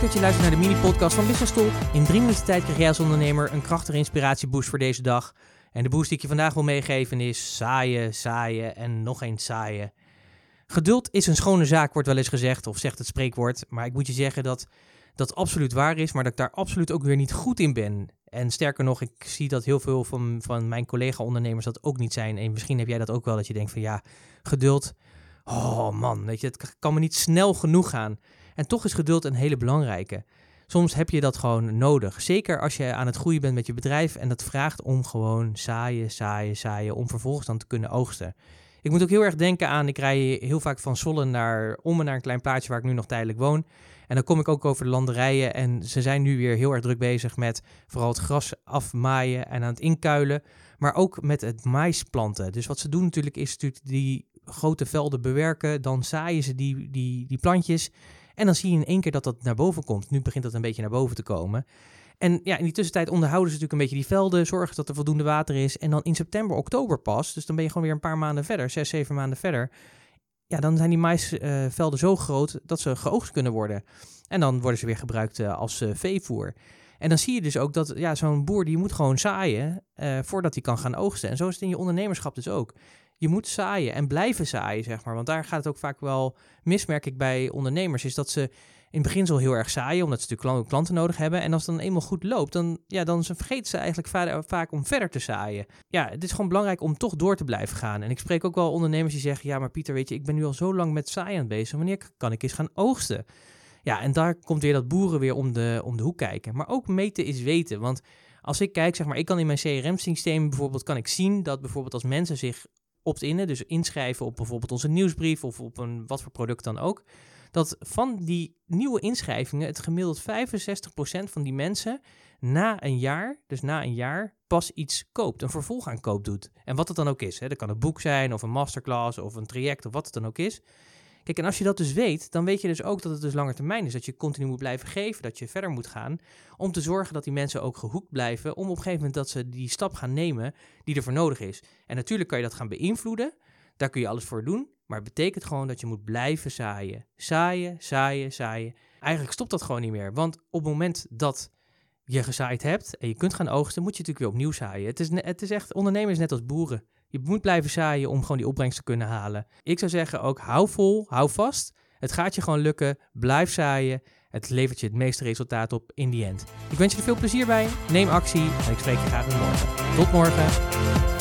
dat je luistert naar de mini-podcast van Business. In drie minuten tijd krijg jij als ondernemer een krachtige inspiratieboost voor deze dag. En de boost die ik je vandaag wil meegeven is saaien, saaien en nog eens saaien. Geduld is een schone zaak, wordt wel eens gezegd, of zegt het spreekwoord. Maar ik moet je zeggen dat dat absoluut waar is, maar dat ik daar absoluut ook weer niet goed in ben. En sterker nog, ik zie dat heel veel van, van mijn collega-ondernemers dat ook niet zijn. En misschien heb jij dat ook wel, dat je denkt van ja, geduld. Oh man, weet je, het kan me niet snel genoeg gaan. En toch is geduld een hele belangrijke. Soms heb je dat gewoon nodig. Zeker als je aan het groeien bent met je bedrijf en dat vraagt om gewoon zaaien, zaaien, zaaien, om vervolgens dan te kunnen oogsten. Ik moet ook heel erg denken aan, ik rij heel vaak van Zollen naar Ommen, naar een klein plaatsje waar ik nu nog tijdelijk woon. En dan kom ik ook over de landerijen en ze zijn nu weer heel erg druk bezig met vooral het gras afmaaien en aan het inkuilen. Maar ook met het mais planten. Dus wat ze doen natuurlijk is natuurlijk die grote velden bewerken. Dan zaaien ze die, die, die plantjes. En dan zie je in één keer dat dat naar boven komt. Nu begint dat een beetje naar boven te komen. En ja, in die tussentijd onderhouden ze natuurlijk een beetje die velden, zorgen dat er voldoende water is. En dan in september, oktober pas, dus dan ben je gewoon weer een paar maanden verder, zes, zeven maanden verder. Ja, dan zijn die maisvelden zo groot dat ze geoogst kunnen worden. En dan worden ze weer gebruikt uh, als uh, veevoer. En dan zie je dus ook dat ja, zo'n boer die moet gewoon zaaien uh, voordat hij kan gaan oogsten. En zo is het in je ondernemerschap dus ook je moet zaaien en blijven zaaien, zeg maar. Want daar gaat het ook vaak wel mis, merk ik bij ondernemers, is dat ze in het begin zo heel erg zaaien, omdat ze natuurlijk klanten nodig hebben. En als het dan eenmaal goed loopt, dan, ja, dan vergeten ze eigenlijk vaak om verder te zaaien. Ja, het is gewoon belangrijk om toch door te blijven gaan. En ik spreek ook wel ondernemers die zeggen, ja, maar Pieter, weet je, ik ben nu al zo lang met zaaien bezig. Wanneer kan ik eens gaan oogsten? Ja, en daar komt weer dat boeren weer om de, om de hoek kijken. Maar ook meten is weten, want als ik kijk, zeg maar, ik kan in mijn CRM-systeem bijvoorbeeld, kan ik zien dat bijvoorbeeld als mensen zich opt-innen, dus inschrijven op bijvoorbeeld onze nieuwsbrief of op een wat voor product dan ook, dat van die nieuwe inschrijvingen het gemiddeld 65% van die mensen na een jaar, dus na een jaar, pas iets koopt, een vervolgaankoop doet. En wat het dan ook is. Hè. Dat kan een boek zijn of een masterclass of een traject of wat het dan ook is. Kijk, en als je dat dus weet, dan weet je dus ook dat het dus langer termijn is. Dat je continu moet blijven geven, dat je verder moet gaan. Om te zorgen dat die mensen ook gehoekt blijven. Om op een gegeven moment dat ze die stap gaan nemen die ervoor nodig is. En natuurlijk kan je dat gaan beïnvloeden. Daar kun je alles voor doen. Maar het betekent gewoon dat je moet blijven zaaien. Zaaien, zaaien, zaaien. Eigenlijk stopt dat gewoon niet meer. Want op het moment dat je gezaaid hebt en je kunt gaan oogsten, moet je natuurlijk weer opnieuw zaaien. Het is, het is echt, ondernemen is net als boeren. Je moet blijven zaaien om gewoon die opbrengst te kunnen halen. Ik zou zeggen ook, hou vol, hou vast. Het gaat je gewoon lukken. Blijf zaaien. Het levert je het meeste resultaat op in die end. Ik wens je er veel plezier bij. Neem actie en ik spreek je graag weer morgen. Tot morgen.